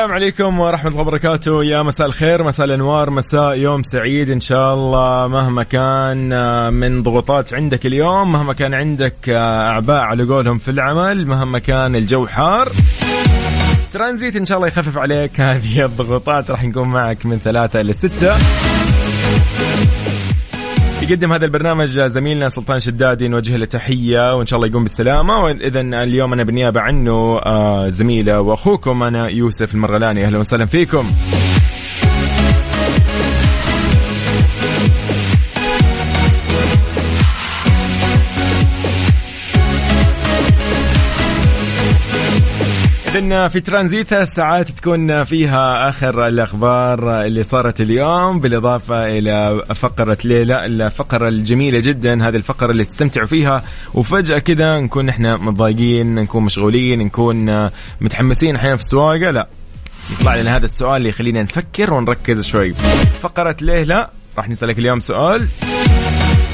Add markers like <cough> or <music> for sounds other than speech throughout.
السلام عليكم ورحمة الله وبركاته. يا مساء الخير مساء الأنوار مساء يوم سعيد إن شاء الله. مهما كان آه، من ضغوطات عندك اليوم مهما كان عندك آه، أعباء على قولهم في العمل مهما كان الجو حار ترانزيت إن شاء الله يخفف عليك هذه الضغوطات. راح نكون معك من ثلاثة إلى ستة. يقدم هذا البرنامج زميلنا سلطان شدادي نوجه له تحية وإن شاء الله يقوم بالسلامة. واذا اليوم أنا بالنيابة عنه آه، زميله وأخوكم أنا يوسف المرغلاني أهلا وسهلا فيكم. إذن في ترانزيت ثلاث ساعات تكون فيها آخر الأخبار اللي صارت اليوم بالإضافة إلى فقرة ليلى الفقرة الجميلة جدا هذه الفقرة اللي تستمتعوا فيها. وفجأة كذا نكون إحنا متضايقين نكون مشغولين نكون متحمسين أحيانا في السواقة. لا يطلع لنا هذا السؤال اللي يخلينا نفكر ونركز شوي. فقرة ليه لا راح نسألك اليوم سؤال.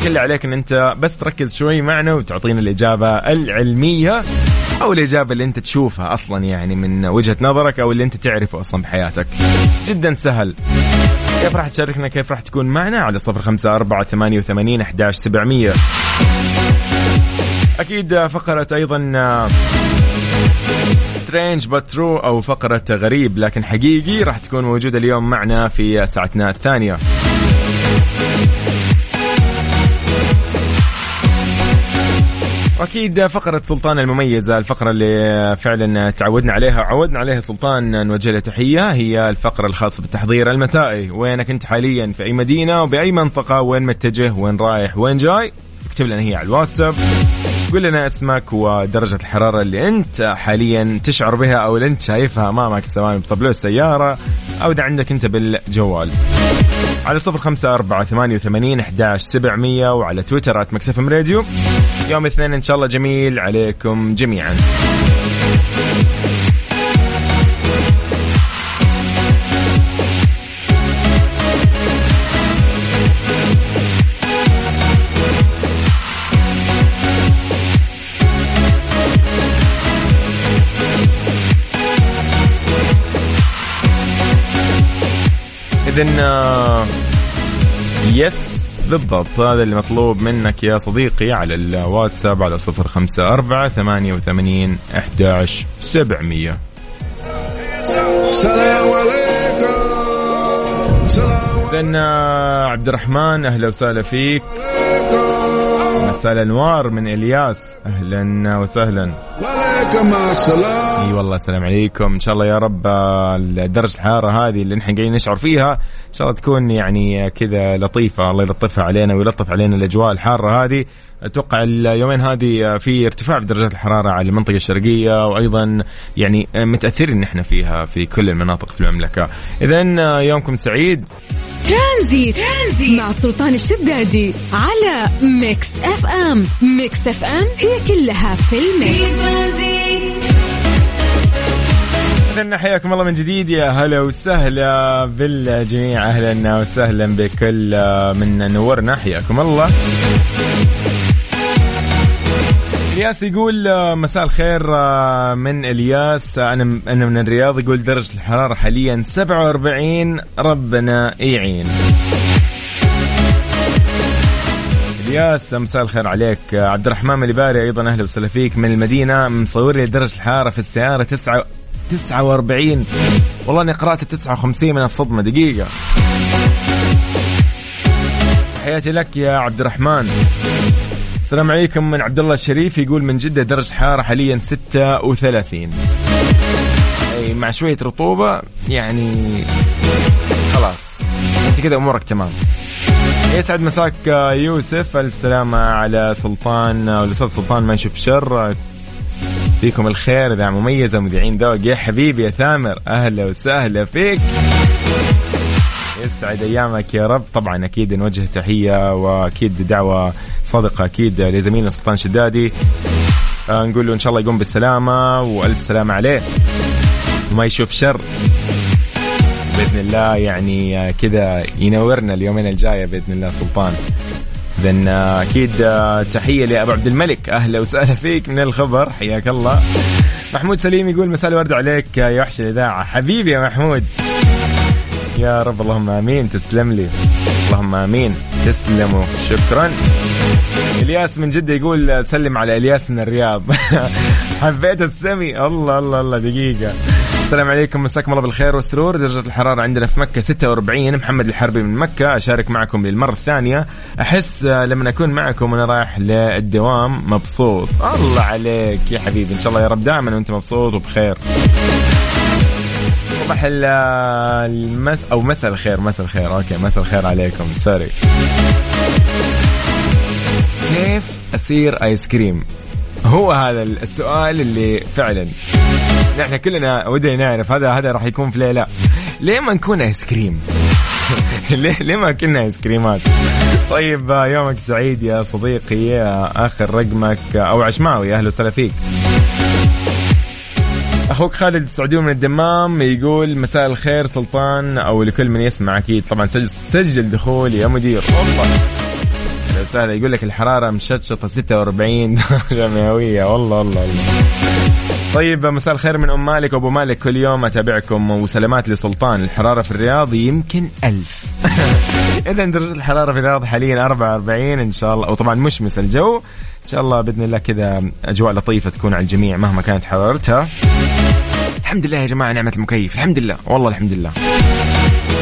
كل عليك إن أنت بس تركز شوي معنا وتعطينا الإجابة العلمية. أو الإجابة اللي أنت تشوفها أصلا يعني من وجهة نظرك أو اللي أنت تعرفه أصلا بحياتك. جدا سهل. كيف راح تشاركنا؟ كيف راح تكون معنا؟ على صفر خمسة أربعة ثمانية وثمانين أحداش سبعمية. أكيد فقرة أيضا strange but true أو فقرة غريب لكن حقيقي راح تكون موجودة اليوم معنا في ساعتنا الثانية. واكيد فقرة سلطان المميزة الفقرة اللي فعلا تعودنا عليها وعودنا عليها سلطان نوجه له تحية هي الفقرة الخاصة بالتحضير المسائي. وينك أنت حاليا؟ في أي مدينة؟ وبأي منطقة؟ وين متجه؟ وين رايح؟ وين جاي؟ اكتب لنا هي على الواتساب. قول لنا اسمك ودرجة الحرارة اللي أنت حاليا تشعر بها أو اللي أنت شايفها أمامك سواء بطبلو السيارة أو إذا عندك أنت بالجوال. على صفر خمسة أربعة ثمانية وثمانين أحداش سبعمية وعلى تويتر at Mix FM Radio. يوم اثنين إن شاء الله جميل عليكم جميعا. إذن يس بالضبط. هذا اللي مطلوب منك يا صديقي على الواتساب على صفر خمسة أربعة ثمانية وثمانين أحداش سبعمية. عليكم. إذن عبد الرحمن أهلا وسهلا فيك. مساء الأنوار من إلياس. أهلا وسهلا. عليكم السلام. إي والله السلام عليكم. إن شاء الله يا رب آه، درجة الحرارة هذه اللي نحن قاعدين نشعر فيها ان شاء الله تكون يعني كذا لطيفة الله يلطفها علينا ويلطف علينا الأجواء الحارة هذه. أتوقع اليومين هذه في ارتفاع بدرجات الحرارة على المنطقة الشرقية وأيضا يعني متأثرين نحن فيها في كل المناطق في المملكة. اذا يومكم سعيد. Transit. Transit. مع سلطان الشدادي على Mix FM. Mix FM هي كلها في في ال Mix ترانزيت. اذا حياكم الله من جديد. يا هلا وسهلا بالجميع. أهلا وسهلا بكل من نورنا. حياكم الله. الياس يقول آه، مساء الخير آه، من الياس. آه، أنا أنا من الرياض. يقول درجة الحرارة حاليا 47 ربنا يعين. الياس مساء الخير عليك. آه، عبد الرحمن الباري أيضا أهلا وسهلا فيك. من المدينة مصور لي درجه الحرارة في السيارة 9 49 والله إني قرأت 59 من الصدمة دقيقة. تحياتي لك يا عبد الرحمن. السلام عليكم من عبد الله الشريف يقول من جدة درجة حرارة حاليا 36 أي مع شوية رطوبة يعني خلاص. أنت كذا أمورك تمام. يسعد مساك يوسف ألف سلامة على سلطان والاستاذ سلطان ما نشوف شر. فيكم الخير اذاعه مميزه مذيعين ذوق يا حبيبي يا ثامر أهلا وسهلا فيك. يسعد أيامك يا رب. طبعا أكيد نوجه تحية وأكيد دعوة صادقة أكيد لزميلنا سلطان شدادي. آه، نقول له إن شاء الله يقوم بالسلامة وألف سلامة عليه. وما يشوف شر. بإذن الله يعني آه، كذا ينورنا اليومين الجاية بإذن الله سلطان. اذا أكيد تحية لأبو عبد الملك. أهلا وسهلا فيك من الخبر. حياك الله. محمود سليم يقول مساء الورد عليك يا وحش الإذاعة. حبيبي يا محمود. يا رب اللهم آمين. تسلم لي. اللهم آمين. تسلموا. شكرا. إلياس من جدة يقول سلم على إلياس من الرياض. <laughs> حبيت السمي. الله الله الله. دقيقة. السلام عليكم مساكم الله بالخير والسرور. درجة الحرارة عندنا في مكة 46 محمد الحربي من مكة. أشارك معكم للمرة الثانية. أحس لما أكون معكم وأنا رايح للدوام مبسوط. الله عليك يا حبيبي. إن شاء الله يا رب دائما وأنت مبسوط وبخير. صباح ال- المس أو مساء الخير مساء الخير. Okay مساء الخير عليكم. Sorry. كيف اصير آيس كريم؟ هو هذا السؤال اللي فعلا نحن كلنا ودنا نعرف هذا هذا راح يكون في ليلة. ليه ما نكون ايس كريم <laughs> ليه ليه ما كنا ايس كريمات طيب يومك سعيد يا صديقي آخر رقمك أو عشماوي أهلا وسهلا فيك أخوك خالد السعودي من الدمام يقول مساء الخير سلطان أو لكل من يسمع أكيد. طبعا سجل سجل دخولي يا مدير. وسهلا يقول لك الحرارة مشطشطة 46 درجه مئويه والله والله والله. طيب مساء الخير من أم مالك. وابو مالك كل يوم أتابعكم وسلامات لسلطان. الحرارة في الرياض يمكن ألف. <laughs> اذا درجة الحرارة في الرياض حاليا 44 إن شاء الله. وطبعا مشمس الجو. إن شاء الله بإذن الله كذا أجواء لطيفة تكون على الجميع مهما كانت حرارتها. الحمد لله يا جماعة نعمة المكيف. الحمد لله. والله الحمد لله.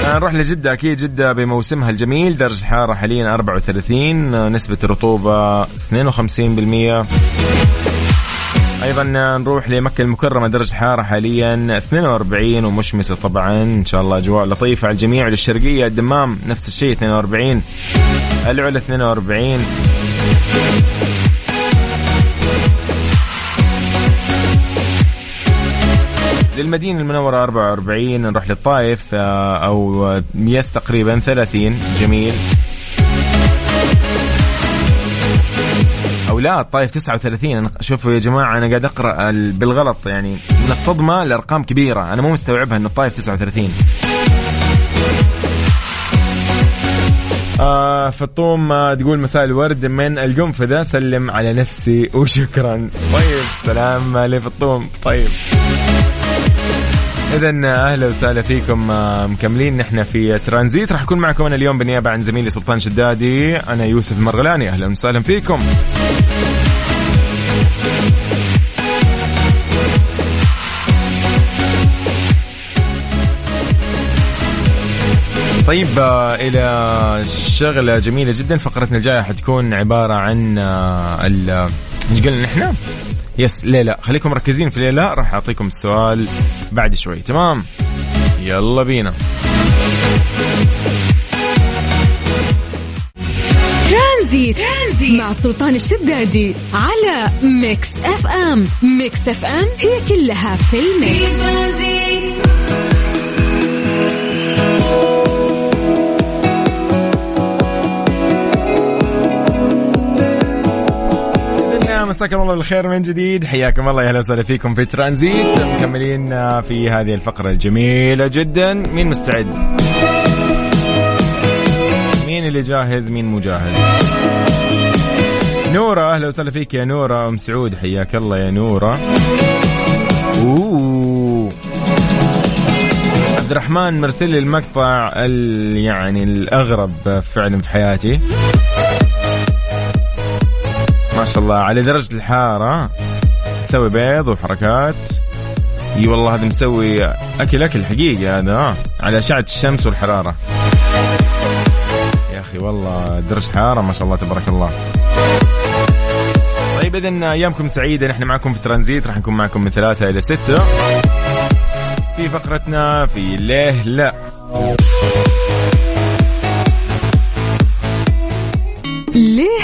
نروح لجدة أكيد جدة بموسمها الجميل درجة الحرارة حاليا 34 آه، نسبة الرطوبة 52% أيضا نروح لمكة المكرمة درجة الحراره حاليا 42 ومشمسة طبعا. إن شاء الله أجواء لطيفة على الجميع للشرقيه الدمام نفس الشيء 42 العلا 42 للمدينة المنورة 44 نروح للطائف آه، أو مياس تقريبا 30 جميل. أو لا الطائف 39 أنا شوفوا يا جماعة أنا قاعد أقرأ ال- بالغلط يعني من الصدمة الارقام كبيرة. أنا مو مستوعبها انه الطائف 39 آه فطوم آه تقول مساء الورد من القنفذة. سلم على نفسي وشكرا. طيب سلام لفطوم طيب. اذا أهلا وسهلا فيكم آه، مكملين نحن في ترانزيت. راح أكون معكم أنا اليوم بالنيابة عن زميلي سلطان شدادي. أنا يوسف المرغلاني أهلا وسهلا فيكم. طيب آه، إلى شغلة جميلة جدا. فقرتنا الجاية حتكون عبارة عن آه، ال إيش قلنا نحن؟ Yes ليه لا خليكم مركزين في ليه لا راح أعطيكم السؤال بعد شوي تمام؟ يلا بينا. Transit. Transit مع سلطان الشدادي على Mix FM. Mix FM هي كلها في ال Mix. مساكم الله بالخير من جديد. حياكم الله يا أهلا وسهلا فيكم في ترانزيت. مكملين آه، في هذه الفقرة الجميلة جدا. مين مستعد؟ مين اللي جاهز؟ مين مو جاهز؟ نورة أهلا وسهلا فيك يا نورة. أم سعود حياك الله يا نورة. أوه. عبد الرحمن مرسل لي المقطع ال- يعني الأغرب فعلا في حياتي. ما شاء الله على درجة الحارة مسوي بيض وحركات. إي والله هذا مسوي أكل أكل حقيقي هذا آه. على أشعة الشمس والحرارة. يا أخي والله درجة حرارة ما شاء الله تبارك الله. طيب اذا أيامكم سعيدة نحن معكم في ترانزيت راح نكون معكم من ثلاثة إلى ستة. في فقرتنا في ليه لا.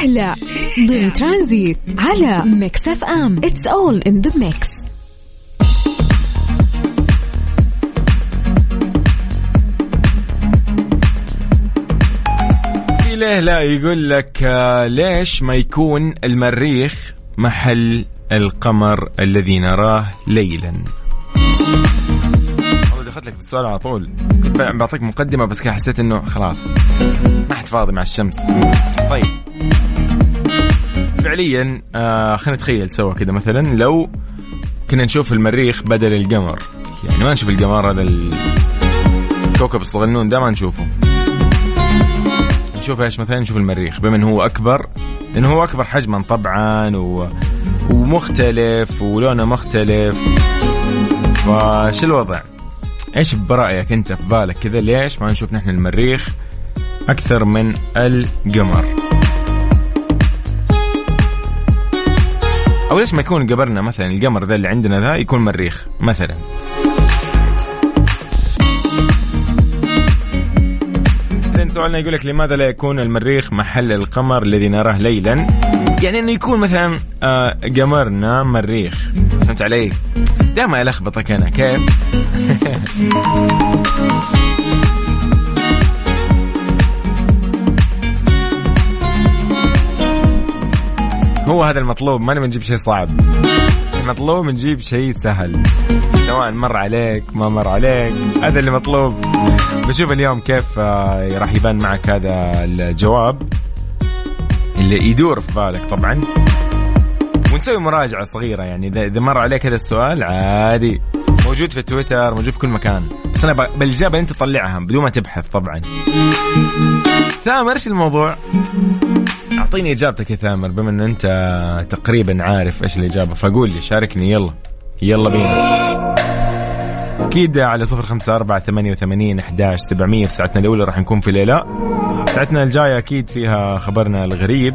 ليه لا ضمن ترانزيت على Mix FM. It's all in the mix ليه لا يقول لك آه، ليش ما يكون المريخ محل القمر الذي نراه ليلا؟ دخلت لك بالسؤال على طول. بعطيك مقدمة بس كده حسيت إنه خلاص ما حد فاضي مع الشمس. طيب. فعليا آه خلينا نتخيل سوا كده مثلا لو كنا نشوف المريخ بدل القمر. يعني ما نشوف القمر هذا الكوكب الصغنون ده ما نشوفه. نشوف إيش مثلا؟ نشوف المريخ. بما انه هو أكبر؟ لأنه هو أكبر حجما طبعا و... ومختلف ولونه مختلف. فش الوضع؟ إيش برأيك أنت في بالك كذا؟ ليش ما نشوف نحن المريخ أكثر من القمر؟ أو ليش ما يكون قبرنا مثلا القمر ذا اللي عندنا ذا يكون مريخ مثلا؟ سؤالنا يقول لك لماذا لا يكون المريخ محل القمر الذي نراه ليلا؟ يعني إنه يكون مثلا آه، قمرنا مريخ. فهمت علي؟ دائما ألخبطك أنا كيف؟ <laughs> هو هذا المطلوب ما نجيب شيء صعب. المطلوب نجيب شيء سهل سواء مر عليك ما مر عليك هذا اللي مطلوب. بشوف اليوم كيف آه، راح يبان معك هذا الجواب اللي يدور في بالك طبعا. ونسوي مراجعة صغيرة يعني إذا إذا مر عليك هذا السؤال عادي. موجود في تويتر موجود في كل مكان. بس أنا ب- بالإجابة أنت تطلعها بدون ما تبحث طبعا. ثامر إيش الموضوع؟ أعطيني إجابتك يا ثامر بما أن أنت تقريبا عارف إيش الإجابة فقول لي شاركني يلا. يلا بينا. أكيد على صفر خمسة أربعة ثمانية وثمانين أحداش سبعمية في ساعتنا الأولى راح نكون في ليلة ساعتنا الجاية أكيد فيها خبرنا الغريب.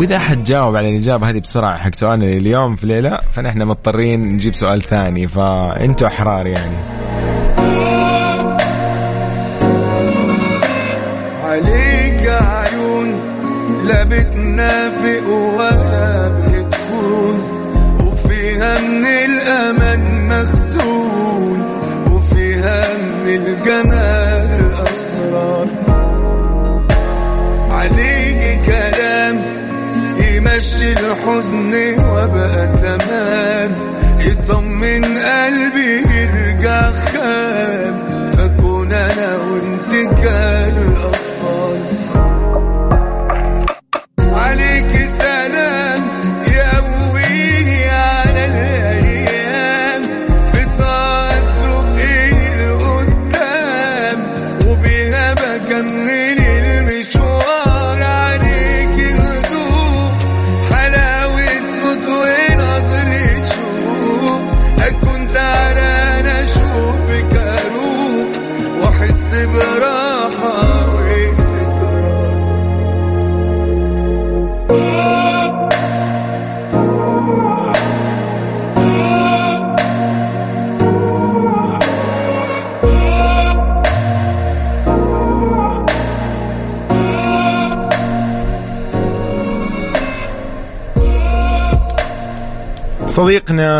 وإذا حد جاوب على الإجابة هذه بسرعة حق سؤالنا اليوم في ليله فنحن مضطرين نجيب سؤال ثاني فأنتوا إحرار يعني. عليك عيون لا بتنافق ولا بتكون وفيها من الأمان مخزون وفيها من الجمال يمشي الحزن وبقى تمام يطمن قلبي يرجع خام. فكون أنا وانت كالأطفال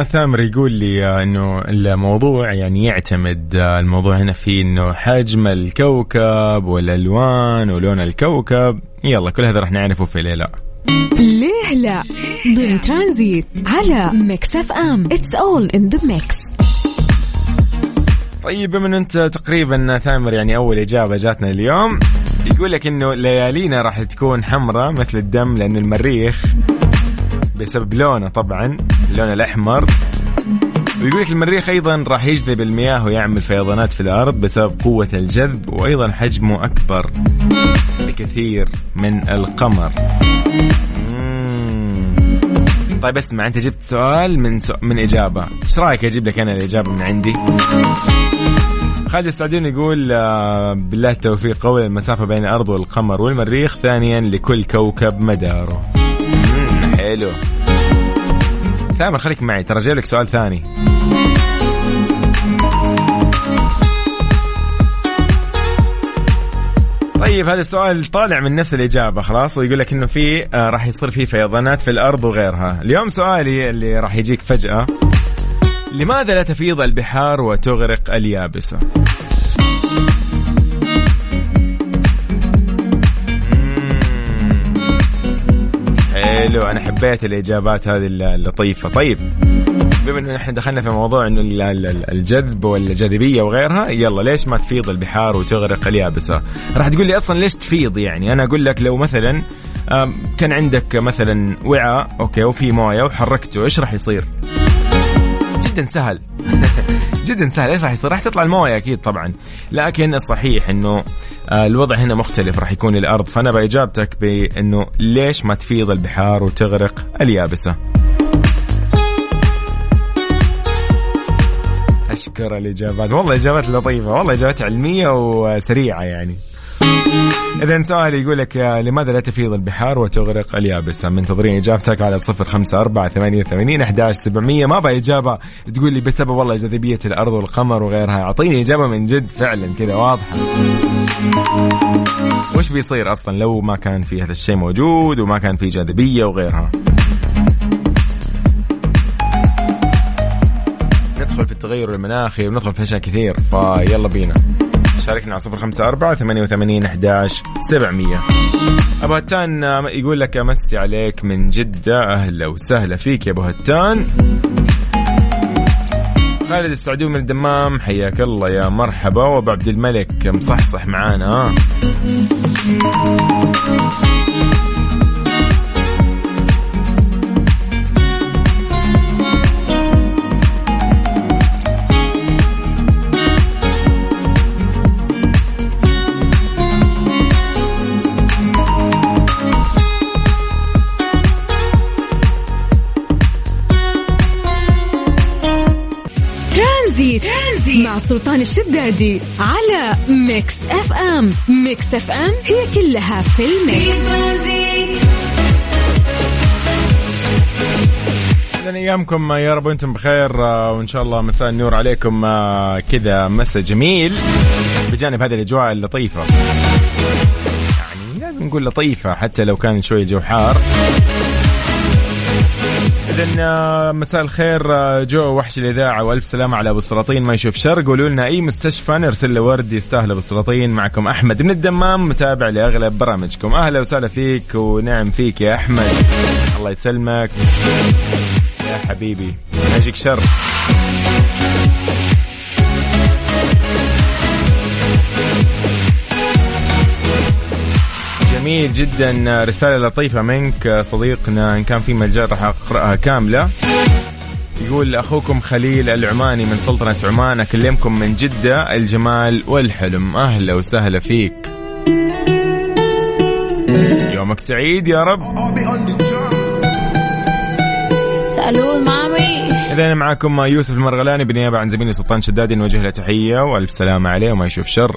ثامر يقول لي إنه الموضوع يعني يعتمد الموضوع هنا في إنه حجم الكوكب والألوان ولون الكوكب. يلا كل هذا راح نعرفه في ليه لا. ليه لا؟ ضمن ترانزيت على Mix FM. It's all in the mix طيب بما ان أنت تقريبا ثامر يعني أول إجابة جاتنا اليوم؟ يقول لك إنه ليالينا راح تكون حمراء مثل الدم لأنه المريخ بسبب لونه طبعا. اللون الأحمر. ويقول لك المريخ أيضا راح يجذب المياه ويعمل فيضانات في الأرض بسبب قوة الجذب وأيضا حجمه أكبر بكثير من القمر. طيب اسمع أنت جبت سؤال من سو... من إجابة. إيش رأيك أجيب لك أنا الإجابة من عندي؟ خالد السعدين يقول آه، بالله التوفيق قول المسافة بين الأرض والقمر والمريخ ثانيا لكل كوكب مداره. حلو. ثامر خليك معي ترى جايب لك سؤال ثاني. طيب هذا السؤال طالع من نفس الإجابة خلاص ويقول لك إنه في آه راح يصير في فيضانات في الأرض وغيرها. اليوم سؤالي اللي راح يجيك فجأة لماذا لا تفيض البحار وتغرق اليابسة؟ حلو. أنا حبيت الإجابات هذه اللطيفة. طيب بما انه نحن دخلنا في موضوع إنه ال- ال- الجذب والجاذبية وغيرها يلا ليش ما تفيض البحار وتغرق اليابسة؟ راح تقول لي أصلا ليش تفيض يعني؟ أنا أقول لك لو مثلا كان عندك مثلا وعاء أوكي وفي موية وحركته إيش راح يصير؟ جدا سهل. <laughs> جدا سهل. إيش راح يصير؟ راح تطلع الموية أكيد طبعا. لكن الصحيح إنه الوضع هنا مختلف راح يكون الأرض. فأنا بإجابتك بأنه ليش ما تفيض البحار وتغرق اليابسة؟ أشكر الإجابات. والله إجابات لطيفة والله إجابات علمية وسريعة يعني. إذا سؤال يقول لك لماذا لا تفيض البحار وتغرق اليابسة؟ منتظرين إجابتك على صفر خمسة أربعة ثمانية وثمانين أحداش سبعمية ما أبغى إجابة تقول لي بسبب والله جاذبية الأرض والقمر وغيرها، أعطيني إجابة من جد فعلا كذا واضحة. وش بيصير أصلا لو ما كان في هذا الشيء موجود وما كان في جاذبية وغيرها؟ ندخل في التغير المناخي وندخل في أشياء كثير فيلا بينا. شاركنا على صفر خمسة أربعة ثمانية وثمانين أحداش سبعمية. أبو هتان آه، يقول لك أمسي عليك من جدة. أهلا وسهلا فيك يا أبو هتان. خالد السعدوي من الدمام حياك الله يا مرحبا. وأبو عبد الملك مصحصح معانا. آه. ترانزيت مع سلطان الشدادي على Mix FM Mix FM هي كلها في ال Mix. اذا أيامكم يا رب وأنتم بخير آه، وإن شاء الله مساء النور عليكم آه، كذا مساء جميل. بجانب هذه الأجواء اللطيفة. يعني لازم نقول لطيفة حتى لو كان شوي جو حار. اذا مساء الخير آه، جو وحش الإذاعة وألف سلامة على أبو سلاطين ما يشوف شر. قولوا لنا أي مستشفى نرسل له ورد يستاهل أبو سلاطين. معكم أحمد من الدمام متابع لأغلب برامجكم. أهلا وسهلا فيك ونعم فيك يا أحمد. الله يسلمك. يا حبيبي ما يجيك شر. جميل جدا. رسالة لطيفة منك صديقنا إن كان في مجال راح أقرأها كاملة. يقول أخوكم خليل العماني من سلطنة عمان أكلمكم من جدة الجمال والحلم. أهلا وسهلا فيك. يومك سعيد يا رب. سألوه مامي. إذا أنا معكم يوسف المرغلاني بالنيابة عن زميلي سلطان شدادي نوجه له تحية وألف سلامة عليه وما يشوف شر.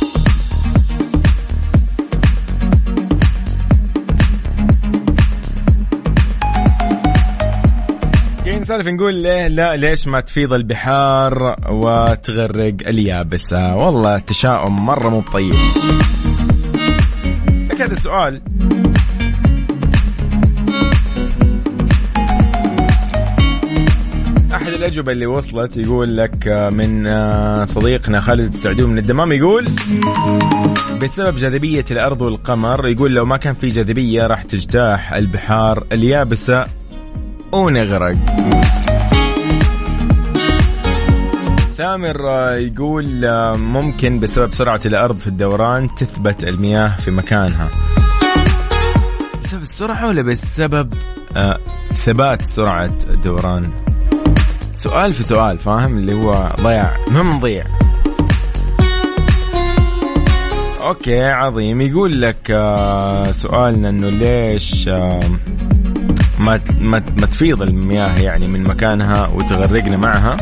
نسولف نقول ليه لا ليش ما تفيض البحار وتغرق اليابسة؟ والله تشاؤم مرة مو بطيب. لك هذا السؤال. أحد الأجوبة اللي وصلت يقول لك من صديقنا خالد السعدوي من الدمام يقول بسبب جاذبية الأرض والقمر يقول لو ما كان في جاذبية راح تجتاح البحار اليابسة ونغرق. ثامر يقول ممكن بسبب سرعة الأرض في الدوران تثبت المياه في مكانها. بسبب السرعة ولا بسبب آه، ثبات سرعة الدوران؟ سؤال في سؤال فاهم؟ اللي هو ضياع مهم نضيع أوكي عظيم. يقول لك آه، سؤالنا إنه ليش آه، ما ما ما تفيض المياه يعني من مكانها وتغرقنا معها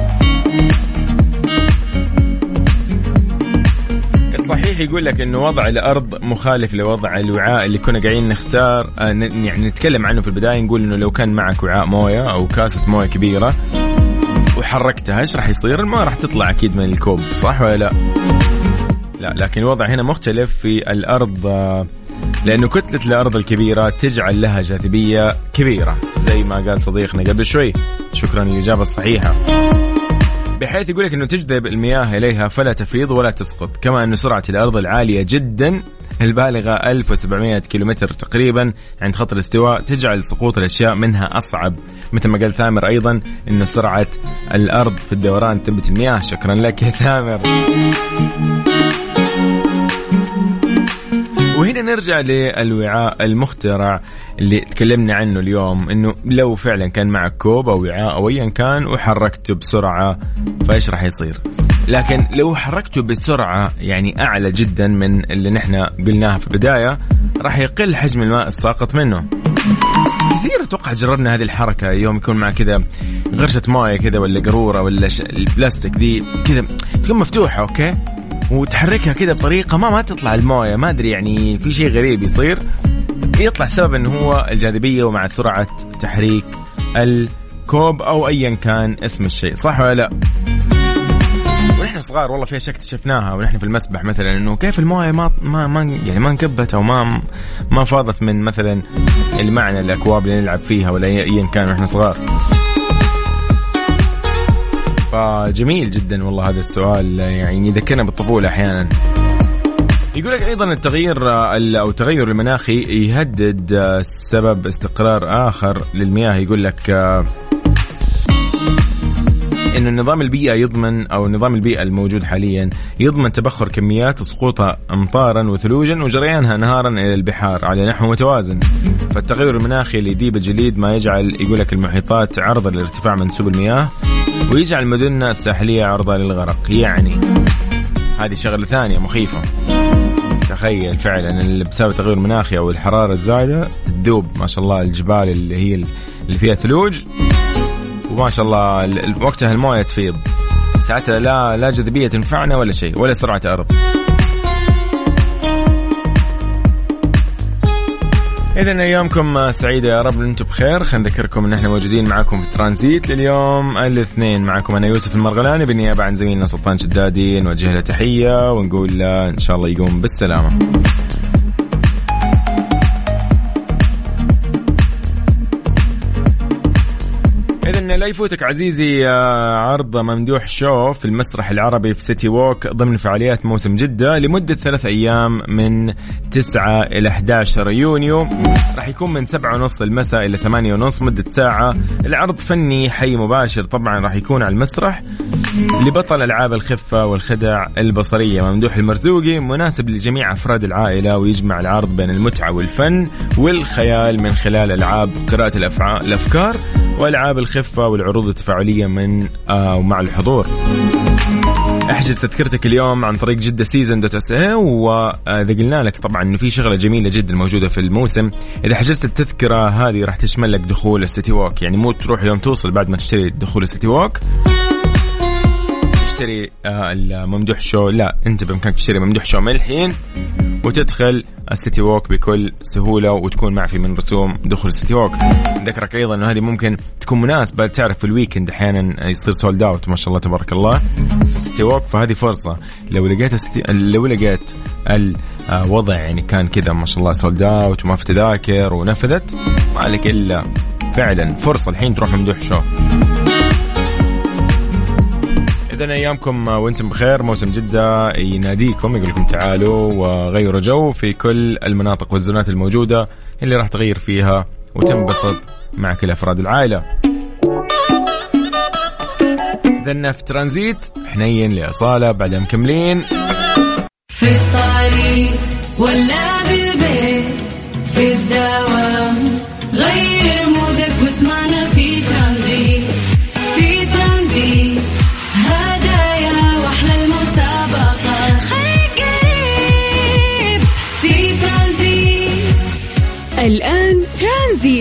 الصحيح صحيح يقول لك إنه وضع الأرض مخالف لوضع الوعاء اللي كنا قاعدين نختار آه، يعني نتكلم عنه في البداية نقول إنه لو كان معك وعاء موية أو كاسة موية كبيرة وحركتها إيش راح يصير؟ الماء راح تطلع أكيد من الكوب صح ولا لا؟ لا لكن الوضع هنا مختلف في الأرض لأنه كتلة الأرض الكبيرة تجعل لها جاذبية كبيرة. زي ما قال صديقنا قبل شوي. شكرا للإجابة الصحيحة. بحيث يقول لك إنه تجذب المياه إليها فلا تفيض ولا تسقط، كما انه سرعة الأرض العالية جدا البالغة 1700 كيلومتر تقريبا عند خط الاستواء تجعل سقوط الأشياء منها أصعب، مثل ما قال ثامر أيضا إنه سرعة الأرض في الدوران تثبت المياه، شكرا لك يا ثامر. وهنا نرجع للوعاء المخترع اللي تكلمنا عنه اليوم إنه لو فعلا كان معك كوب أو وعاء أو ايا كان وحركته بسرعة فإيش راح يصير؟ لكن لو حركته بسرعة يعني أعلى جدا من اللي نحن قلناها في البداية راح يقل حجم الماء الساقط منه. كثير أتوقع جربنا هذه الحركة يوم يكون معك كذا غرشة مويه كذا ولا قارورة ولا. البلاستيك دي كذا تكون مفتوحة أوكي وتحركها كذا بطريقة ما ما تطلع الموية ما أدري يعني في شيء غريب يصير يطلع سبب إنه هو الجاذبية ومع سرعة تحريك الكوب أو ايا كان اسم الشيء صح ولا لا؟ ونحن صغار والله في أشياء اكتشفناها ونحن في المسبح مثلا إنه كيف الموية ما ما ما يعني ما انكبت أو ما ما فاضت من مثلا المعنى الأكواب اللي نلعب فيها ولا ايا كان ونحن صغار. فجميل جدا والله هذا السؤال يعني يذكرنا بالطفولة أحيانا. يقول لك أيضا التغيير ال- أو التغير المناخي يهدد آه، سبب استقرار آخر للمياه. يقول لك انه النظام البيئه يضمن أو نظام البيئه الموجود حاليا يضمن تبخر كميات سقوطها امطارا وثلوجا وجريانها نهارا إلى البحار على نحو متوازن. فالتغير المناخي اللي يذيب الجليد ما يجعل يقول لك المحيطات عرضة لارتفاع منسوب المياه. ويجعل مدننا الساحلية عرضة للغرق. يعني هذه شغلة ثانية مخيفة. تخيل فعلا بسبب التغير المناخي أو الحرارة الزايدة تذوب ما شاء الله الجبال اللي هي اللي فيها ثلوج وما شاء الله ال- ال- وقتها الموية تفيض. ساعتها لا لا جاذبية تنفعنا ولا شيء ولا سرعة أرض. إذا أيامكم سعيدة. يا رب أنتم بخير، خلينا نذكركم أن إحنا موجودين معاكم في ترانزيت لليوم الاثنين. معكم أنا يوسف المرغلاني بالنيابة عن زميلنا سلطان شدادي نوجه له تحية ونقول له إن شاء الله يقوم بالسلامة. لا يفوتك عزيزي عرض ممدوح شو في المسرح العربي في سيتي ووك ضمن فعاليات موسم جدة لمدة ثلاث أيام من 9 إلى 11 يونيو. راح يكون من 7 ونص المساء إلى 8 ونص مدة ساعة. العرض فني حي مباشر طبعا راح يكون على المسرح لبطل ألعاب الخفة والخدع البصرية ممدوح المرزوقي مناسب لجميع أفراد العائلة ويجمع العرض بين المتعة والفن والخيال من خلال ألعاب قراءة الأفكار والألعاب الخفة والعروض التفاعلية من آه ومع الحضور. احجز تذكرتك اليوم عن طريق Jeddah Season dot SA وإذا قلنا لك طبعا إنه في شغلة جميلة جدا موجودة في الموسم. إذا حجزت التذكرة هذه راح تشمل لك دخول ال City Walk يعني مو تروح يوم توصل بعد ما تشتري دخول ال City Walk تشتري آه، الممدوح show؟ لا انت بإمكانك تشتري ممدوح show. من الحين وتدخل ال City Walk بكل سهولة وتكون معفي من رسوم دخول ال City Walk. ذكرك أيضا إنه هذه ممكن تكون مناسبة. تعرف في ال weekend أحيانا يصير sold out ما شاء الله تبارك الله. ال City Walk فهذه فرصة. لو لقيت ال City لو لقيت الوضع يعني كان كذا ما شاء الله sold out وما في تذاكر ونفذت ما عليك إلا فعلا فرصة الحين تروح ممدوح show. اذا ايامكم وأنتم بخير موسم جدة يناديكم يقول لكم تعالوا وغيروا جو في كل المناطق والزونات الموجودة اللي راح تغير فيها وتنبسط مع كل افراد العائلة. اذا في ترانزيت حنين لأصالة بعدها مكملين في الطريق ولا بالبيت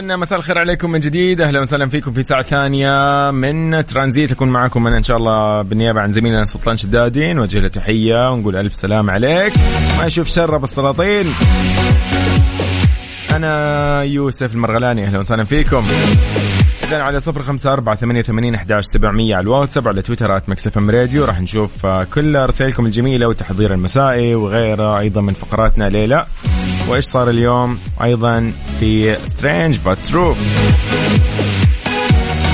إذن مساء الخير عليكم من جديد. أهلا وسهلا فيكم في ساعة ثانية من ترانزيت. أكون معكم أنا إن شاء الله بالنيابة عن زميلنا سلطان شدادي. نوجه له تحية ونقول ألف سلام عليك. ما يشوف شر بالسلاطين أنا يوسف المرغلاني. أهلا وسهلا فيكم. إذن على صفر خمسة أربعة ثمانية ثمانين أحداش سبعمية على الواتساب على تويتر at MixFM Radio. راح نشوف آه، كل رسائلكم الجميلة والتحضير المسائي وغيرها أيضا من فقراتنا ليلى. وإيش صار اليوم؟ أيضا في Strange But True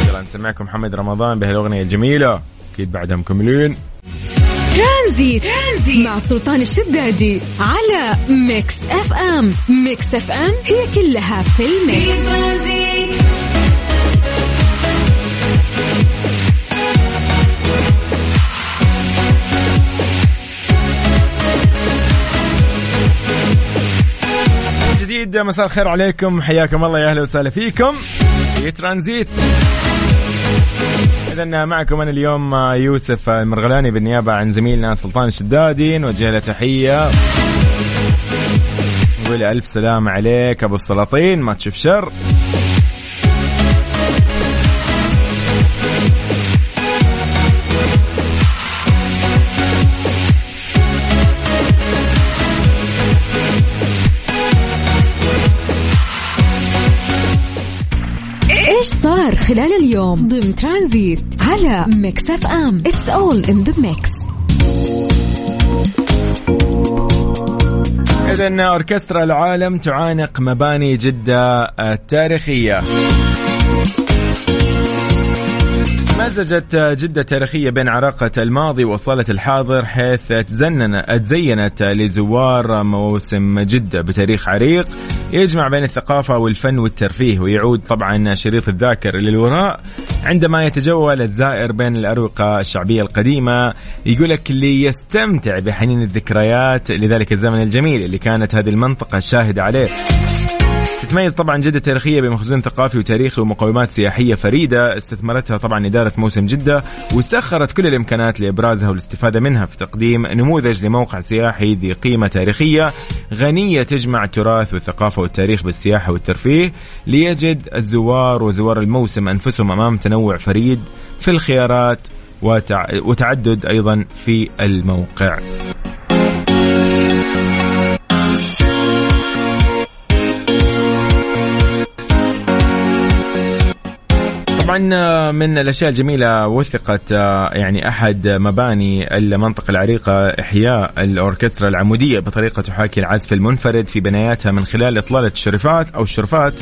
يلا نسمعكم محمد رمضان بهالأغنية الجميلة. أكيد بعدها مكملين Tranzit, Tranzit. مع سلطان الشدادي على Mix FM. Mix FM هي كلها في ال mix. من جديد. مساء الخير عليكم. حياكم الله يا أهلا وسهلا فيكم. في ترانزيت. إذا معكم أنا اليوم يوسف المرغلاني بالنيابة عن زميلنا سلطان الشدادي. نوجه له تحية. نقول ألف سلام عليك أبو السلاطين. ما تشوف شر. صار خلال اليوم ضمن ترانزيت على Mix FM. It's all in the mix إذا أوركسترا العالم تعانق مباني جدة التاريخية. مزجت جدة تاريخية بين عراقة الماضي وأصالة الحاضر حيث تزنن تزينت لزوار موسم جدة بتاريخ عريق. يجمع بين الثقافة والفن والترفيه ويعود طبعا شريط الذاكر للوراء. عندما يتجول الزائر بين الأروقة الشعبية القديمة يقول لك اللي يستمتع بحنين الذكريات لذلك الزمن الجميل اللي كانت هذه المنطقة شاهدة عليه. تتميز طبعا جدة تاريخية بمخزون ثقافي وتاريخي ومقومات سياحية فريدة. استثمرتها طبعا إدارة موسم جدة وسخرت كل الإمكانات لإبرازها والاستفادة منها في تقديم نموذج لموقع سياحي ذي قيمة تاريخية غنية تجمع التراث والثقافة والتاريخ بالسياحة والترفيه ليجد الزوار وزوار الموسم أنفسهم أمام تنوع فريد في الخيارات وتع... وتعدد أيضا في الموقع. طبعا من الأشياء الجميلة وثقت يعني أحد مباني المنطقة العريقة إحياء الأوركسترا العمودية بطريقة تحاكي العزف المنفرد في بناياتها من خلال إطلالة الشرفات أو الشرفات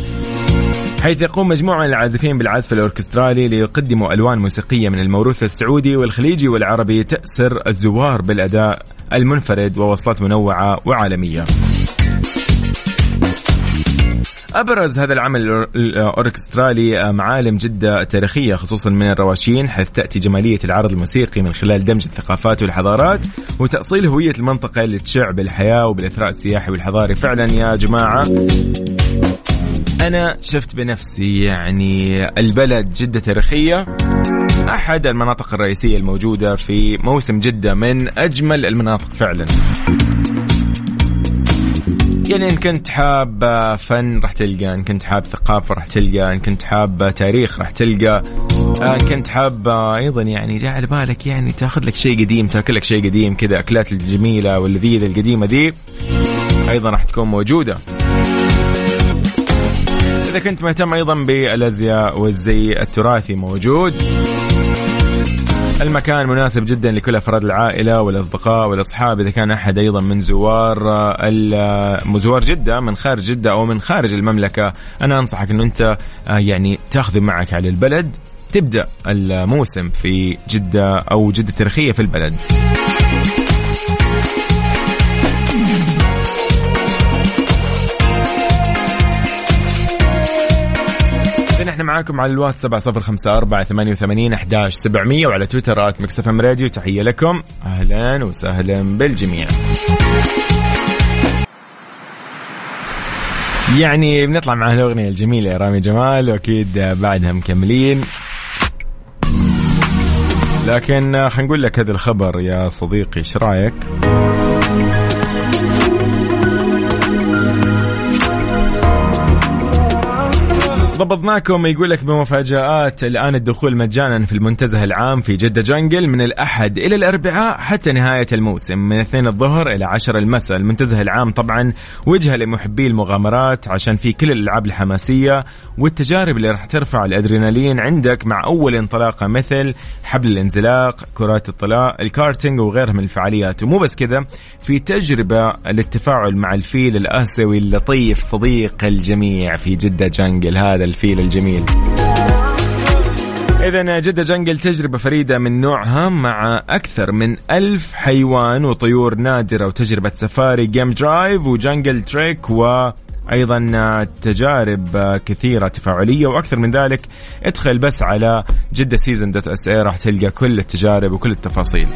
حيث يقوم مجموعة من العازفين بالعزف الأوركسترالي ليقدموا ألوان موسيقية من الموروث السعودي والخليجي والعربي تأسر الزوار بالأداء المنفرد ووصلات منوعة وعالمية. أبرز هذا العمل الأوركسترالي معالم جدة التاريخية خصوصا من الرواشين حيث تأتي جمالية العرض الموسيقي من خلال دمج الثقافات والحضارات وتأصيل هوية المنطقة اللي تشع بالحياة وبالإثراء السياحي والحضاري. فعلا يا جماعة أنا شفت بنفسي يعني البلد جدة تاريخية أحد المناطق الرئيسية الموجودة في موسم جدة من أجمل المناطق فعلا. يعني إن كنت حاب فن راح تلقى إن كنت حاب ثقافة راح تلقى إن كنت حاب تاريخ راح تلقى إن كنت حاب أيضا يعني جاء على بالك يعني تأخذ لك شيء قديم تأكل لك شيء قديم كذا أكلات الجميلة واللذيذة القديمة دي أيضا راح تكون موجودة. إذا كنت مهتم أيضا بالأزياء والزي التراثي موجود. المكان مناسب جدا لكل أفراد العائلة والأصدقاء والأصحاب إذا كان أحد أيضا من زوار زوار جدة من خارج جدة أو من خارج المملكة. أنا أنصحك انه أنت يعني تاخذه معك على البلد تبدأ الموسم في جدة أو جدة تاريخية في البلد. إحنا معاكم على الواتس سبعة صفر خمسة أربعة ثمانية وثمانين أحداش سبعمية وعلى تويتر at MixFM Radio. تحية لكم. أهلا وسهلا بالجميع. يعني بنطلع مع الأغنية الجميلة يا رامي جمال وأكيد بعدها مكملين. لكن خلينا نقول لك هذا الخبر يا صديقي إيش رأيك؟ ضبطناكم يقول لك بمفاجآت الآن الدخول مجانا في المنتزه العام في جدة Jungle من الأحد إلى الأربعاء حتى نهاية الموسم من اثنين الظهر إلى عشر المساء. المنتزه العام طبعا وجهة لمحبي المغامرات عشان في كل الألعاب الحماسية والتجارب اللي راح ترفع الأدرينالين عندك مع أول انطلاقة مثل حبل الانزلاق كرات الطلاء الكارتينج وغيرها من الفعاليات. ومو بس كذا في تجربة للتفاعل مع الفيل الآسيوي اللطيف صديق الجميع في جدة Jungle هذا الفيل الجميل. إذا جدة Jungle تجربة فريدة من نوعها مع أكثر من ألف حيوان وطيور نادرة وتجربة سفاري game drive و jungle trek و أيضا تجارب كثيرة تفاعلية وأكثر من ذلك ادخل بس على Jeddah Season dot SA راح تلقى كل التجارب وكل التفاصيل.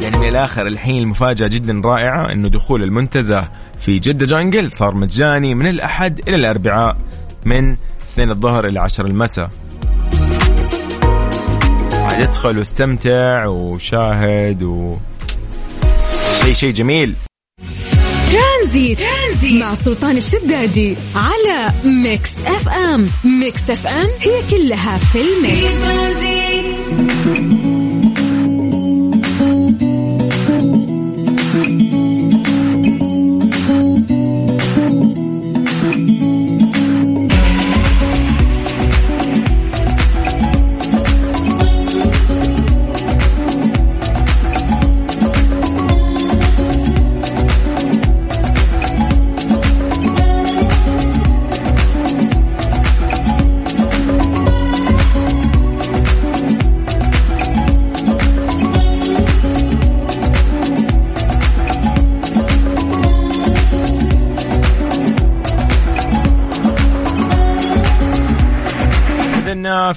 يعني من الآخر الحين المفاجأة جدا رائعة إنه دخول المنتزه في جدة Jungle صار مجاني من الأحد إلى الأربعاء من 2 الظهر إلى 10 المساء. ادخل واستمتع وشاهد و شيء شيء جميل. Tranzit. Tranzit مع سلطان الشدادي على Mix FM. Mix FM هي كلها في ال mix. إذن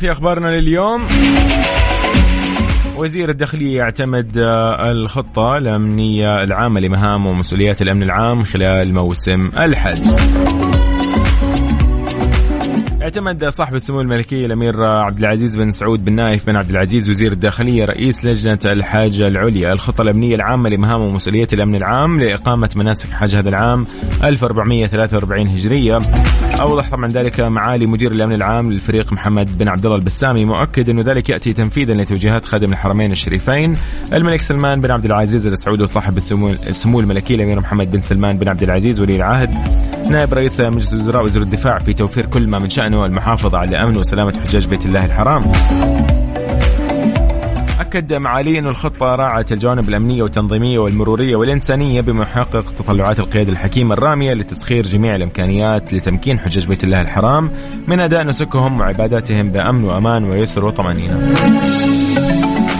في أخبارنا لليوم. وزير الداخلية يعتمد آه، الخطة الأمنية العامة لمهام ومسؤوليات الأمن العام خلال موسم الحج. اعتمد صاحب السمو الملكي الأمير عبد العزيز بن سعود بن نايف بن عبد العزيز وزير الداخلية رئيس لجنة الحاجة العليا. الخطة الأمنية العامة لمهام ومسؤوليات الأمن العام لإقامة مناسك حج هذا العام 1443 هجرية. أوضح طبعا ذلك معالي مدير الأمن العام للفريق محمد بن عبد الله البسامي مؤكد انه ذلك يأتي تنفيذا لتوجيهات خادم الحرمين الشريفين الملك سلمان بن عبد العزيز ال سعود وصاحب السمو الملكي الأمير محمد بن سلمان بن عبد العزيز ولي العهد. نائب رئيس مجلس الوزراء وزير الدفاع في توفير كل ما من شأنه المحافظة على أمن وسلامة حجاج بيت الله الحرام. أكد معالي أن الخطة راعت الجوانب الأمنية والتنظيمية والمرورية والإنسانية بمحقق تطلعات القيادة الحكيمة الرامية لتسخير جميع الإمكانيات لتمكين حجاج بيت الله الحرام من أداء نسكهم وعباداتهم بأمن وأمان ويسر وطمأنينة.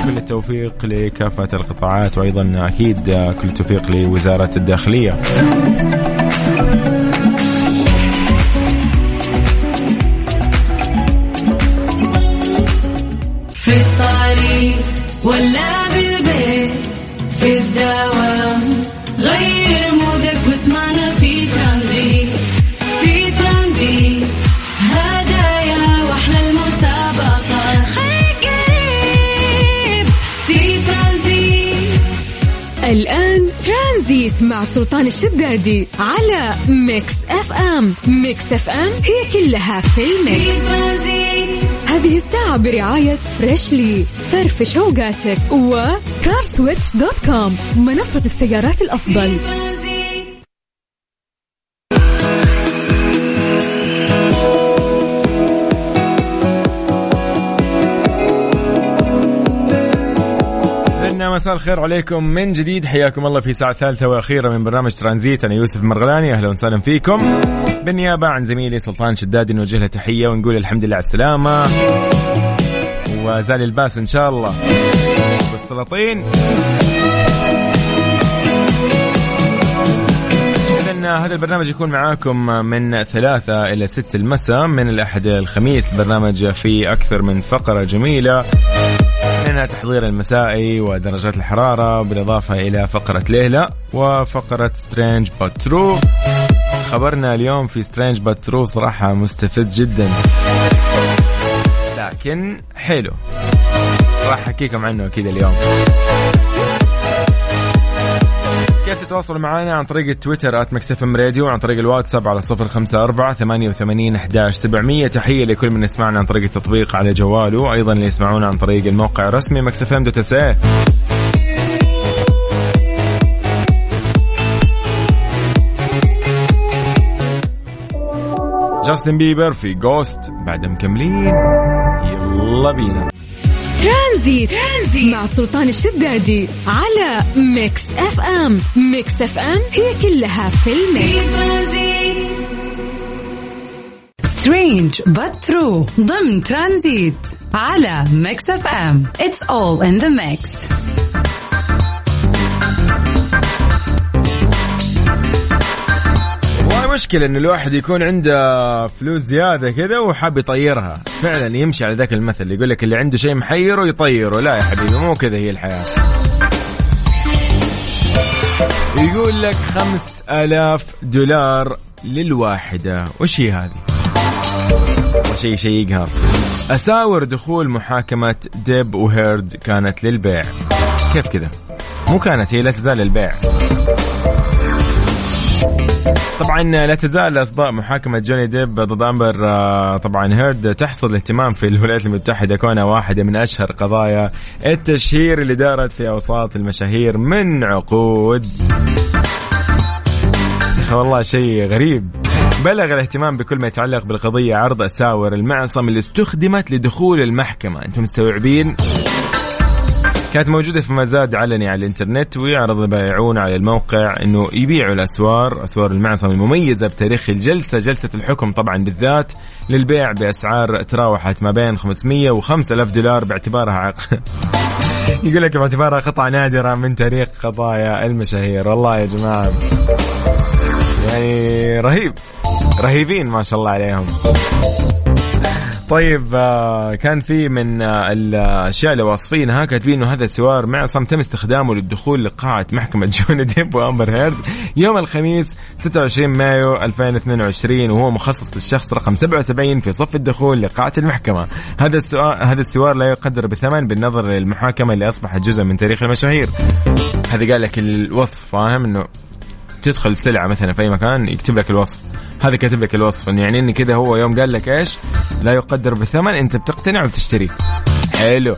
كل التوفيق لكافة القطاعات وأيضا أكيد كل التوفيق لوزارة الداخلية. في الطريق ولا سلطان الشدادي على Mix FM. Mix FM هي كلها في ال mix. هذه الساعة برعاية Freshly فرفش اوقاتك و CarSwitch dot com منصة السيارات الأفضل. إن مساء الخير عليكم من جديد. حياكم الله في ساعة ثالثة وأخيرة من برنامج ترانزيت. أنا يوسف المرغلاني أهلا وسهلا فيكم. بالنيابة عن زميلي سلطان شدادي نوجه له تحية ونقول الحمد لله على السلامة. وزال الباس إن شاء الله. والسلاطين. هذا البرنامج يكون معاكم من ثلاثة إلى ست المساء من الأحد الخميس. برنامج فيه أكثر من فقرة جميلة. منها تحضير المسائي ودرجات الحرارة بالإضافة إلى فقرة ليلى وفقرة Strange But True خبرنا اليوم في Strange But True صراحة مستفز جدا. لكن حلو راح أحكيكم عنه أكيد اليوم. كيف تتواصلوا معنا عن طريق التويتر at MixFM Radio عن طريق الواتساب على صفر خمسة أربعة ثمانية وثمانين أحداش سبعمية. تحية لكل من يسمعنا عن طريق التطبيق على جواله أيضا اللي يسمعونا عن طريق الموقع الرسمي MixFM dot SA. جاستن بيبر في Ghost بعد مكملين. يلا بينا. Tranzit, Tranzit مع سلطان الشدادي على Mix FM Mix FM هي كلها في ال mix. Strange but true. ضمن ترانزيت على Mix FM it's all in the mix. مشكلة انه الواحد يكون عنده فلوس زيادة كذا وحاب يطيرها. فعلا يمشي على ذاك المثل يقول لك اللي عنده شيء محيره يطيره لا يا حبيبي مو كذا هي الحياة. يقول لك خمس آلاف دولار للواحدة. وش هي هذه؟ شيء يقهر. أساور دخول محاكمة ديب وهيرد كانت للبيع. كيف كذا؟ مو كانت هي لا تزال للبيع. طبعا لا تزال أصداء محاكمة جوني ديب ضد أمبر آه، طبعا هيرد تحصد الاهتمام في الولايات المتحدة كونها واحدة من أشهر قضايا التشهير اللي دارت في أوساط المشاهير من عقود. والله شيء غريب. بلغ الاهتمام بكل ما يتعلق بالقضية عرض أساور المعصم اللي استخدمت لدخول المحكمة. أنتم مستوعبين؟ كانت موجودة في مزاد علني على الإنترنت ويعرض البائعون على الموقع إنه يبيعوا الأسوار أسوار المعصم المميزة بتاريخ الجلسة جلسة الحكم طبعا بالذات للبيع بأسعار تراوحت ما بين 500 و 5000 دولار باعتبارها عق... <laughs> يقول لك باعتبارها قطعة نادرة من تاريخ قضايا المشاهير. والله يا جماعة يعني رهيب رهيبين ما شاء الله عليهم. طيب آه، كان في من آه، الأشياء اللي واصفينها كاتبين إنه هذا السوار معصم تم استخدامه للدخول لقاعة محكمة جوني <laughs> ديب وامبر هيرد يوم الخميس 26 مايو 2022 وهو مخصص للشخص رقم 77 في صف الدخول لقاعة المحكمة. هذا السؤال هذا السوار لا يقدر بثمن بالنظر للمحاكمة اللي أصبحت جزء من تاريخ المشاهير. هذا قال لك الوصف فاهم؟ إنه تدخل سلعة مثلا في أي مكان يكتب لك الوصف. هذا كاتب لك الوصف. إنه يعني ان كذا هو يوم قال لك إيش؟ لا يقدر بثمن أنت بتقتنع وبتشتريه حلو.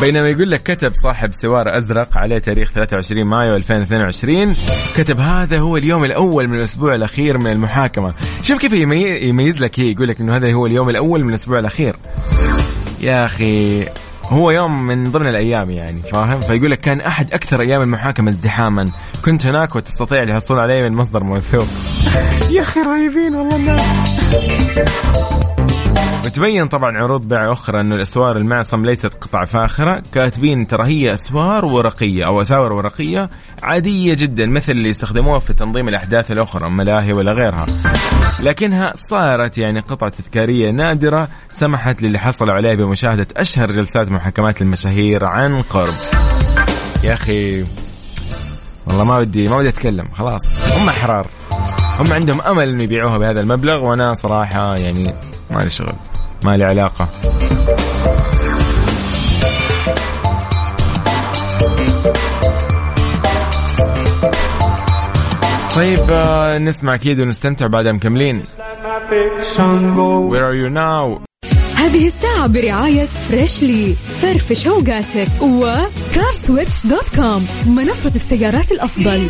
بينما يقول لك كتب صاحب سوار أزرق عليه تاريخ 23 مايو 2022 كتب هذا هو اليوم الأول من الأسبوع الأخير من المحاكمة. شوف كيف يمي- يميز لك هي يقول لك إنه هذا هو اليوم الأول من الأسبوع الأخير. يا أخي. هو يوم من ضمن الأيام يعني فاهم؟ فيقول لك كان أحد أكثر أيام المحاكمه ازدحاما. كنت هناك وتستطيع الحصول عليه من مصدر موثوق. يا أخي رهيبين والله الناس. وتبين طبعا عروض بيع أخرى انه الأسوار المعصم ليست قطع فاخرة. كاتبين ترى هي أسوار ورقية أو أساور ورقية عادية جدا مثل اللي يستخدموها في تنظيم الأحداث الأخرى ملاهي ولا غيرها. لكنها صارت يعني قطعة تذكارية نادرة سمحت للي حصلوا عليها بمشاهدة أشهر جلسات محاكمات المشاهير عن قرب. يا أخي والله ما بدي ما بدي أتكلم خلاص. هم أحرار. هم عندهم أمل إنه يبيعوها بهذا المبلغ وأنا صراحة يعني ما لي شغل. ما لي علاقة. طيب آه، نسمع أكيد ونستمتع بعدها مكملين. Where are you now? هذه الساعة برعاية Freshly فرفش اوقاتك و CarSwitch dot com منصة السيارات الأفضل.